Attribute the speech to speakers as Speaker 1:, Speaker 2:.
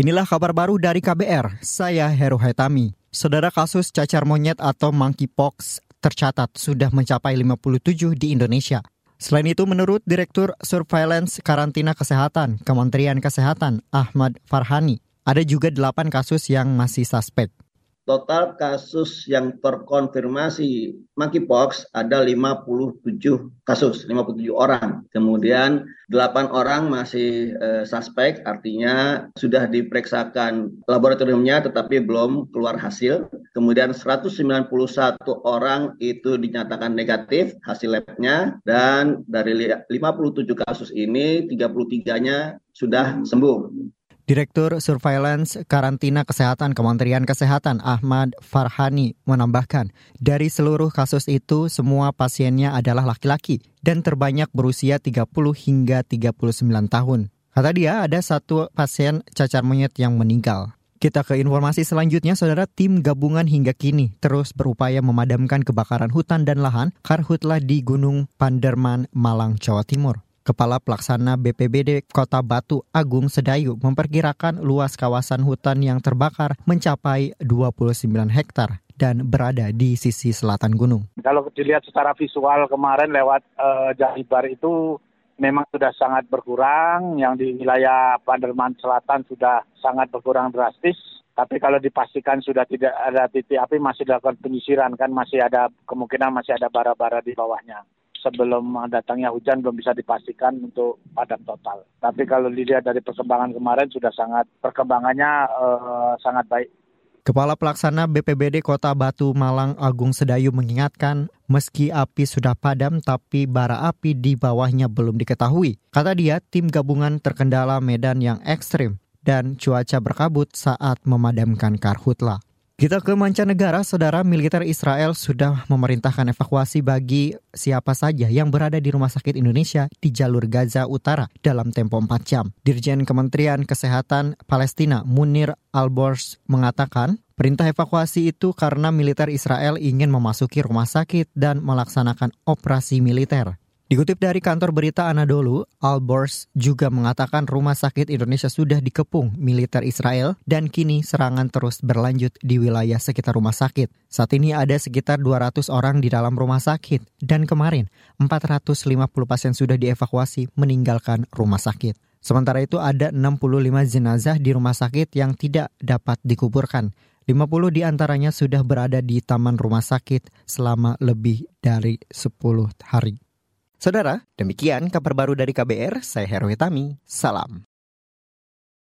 Speaker 1: Inilah kabar baru dari KBR, saya Heru Hetami. Saudara kasus cacar monyet atau monkeypox tercatat sudah mencapai 57 di Indonesia. Selain itu, menurut Direktur Surveillance Karantina Kesehatan Kementerian Kesehatan Ahmad Farhani, ada juga 8 kasus yang masih suspek.
Speaker 2: Total kasus yang terkonfirmasi monkeypox ada 57 kasus, 57 orang. Kemudian 8 orang masih eh, suspek, artinya sudah diperiksakan laboratoriumnya tetapi belum keluar hasil. Kemudian 191 orang itu dinyatakan negatif hasil labnya dan dari 57 kasus ini 33-nya sudah sembuh.
Speaker 1: Direktur Surveillance Karantina Kesehatan Kementerian Kesehatan Ahmad Farhani menambahkan, dari seluruh kasus itu semua pasiennya adalah laki-laki dan terbanyak berusia 30 hingga 39 tahun. Kata dia ada satu pasien cacar monyet yang meninggal. Kita ke informasi selanjutnya, saudara tim gabungan hingga kini terus berupaya memadamkan kebakaran hutan dan lahan karhutlah di Gunung Panderman, Malang, Jawa Timur. Kepala Pelaksana BPBD Kota Batu Agung Sedayu memperkirakan luas kawasan hutan yang terbakar mencapai 29 hektar dan berada di sisi selatan gunung.
Speaker 3: Kalau dilihat secara visual kemarin lewat uh, Jahibar itu memang sudah sangat berkurang, yang di wilayah Panderman Selatan sudah sangat berkurang drastis. Tapi kalau dipastikan sudah tidak ada titik api masih dilakukan penyisiran kan masih ada kemungkinan masih ada bara-bara di bawahnya sebelum datangnya hujan belum bisa dipastikan untuk padam total. Tapi kalau dilihat dari perkembangan kemarin sudah sangat perkembangannya uh, sangat baik.
Speaker 1: Kepala Pelaksana BPBD Kota Batu Malang Agung Sedayu mengingatkan, meski api sudah padam tapi bara api di bawahnya belum diketahui. Kata dia, tim gabungan terkendala medan yang ekstrim dan cuaca berkabut saat memadamkan karhutla. Kita ke mancanegara, saudara militer Israel sudah memerintahkan evakuasi bagi siapa saja yang berada di rumah sakit Indonesia di jalur Gaza Utara dalam tempo 4 jam. Dirjen Kementerian Kesehatan Palestina Munir Albors mengatakan Perintah evakuasi itu karena militer Israel ingin memasuki rumah sakit dan melaksanakan operasi militer. Dikutip dari kantor berita Anadolu, Albors juga mengatakan rumah sakit Indonesia sudah dikepung militer Israel dan kini serangan terus berlanjut di wilayah sekitar rumah sakit. Saat ini ada sekitar 200 orang di dalam rumah sakit dan kemarin 450 pasien sudah dievakuasi meninggalkan rumah sakit. Sementara itu ada 65 jenazah di rumah sakit yang tidak dapat dikuburkan. 50 di antaranya sudah berada di taman rumah sakit selama lebih dari 10 hari. Saudara, demikian kabar baru dari KBR, saya Heru Hitami, salam.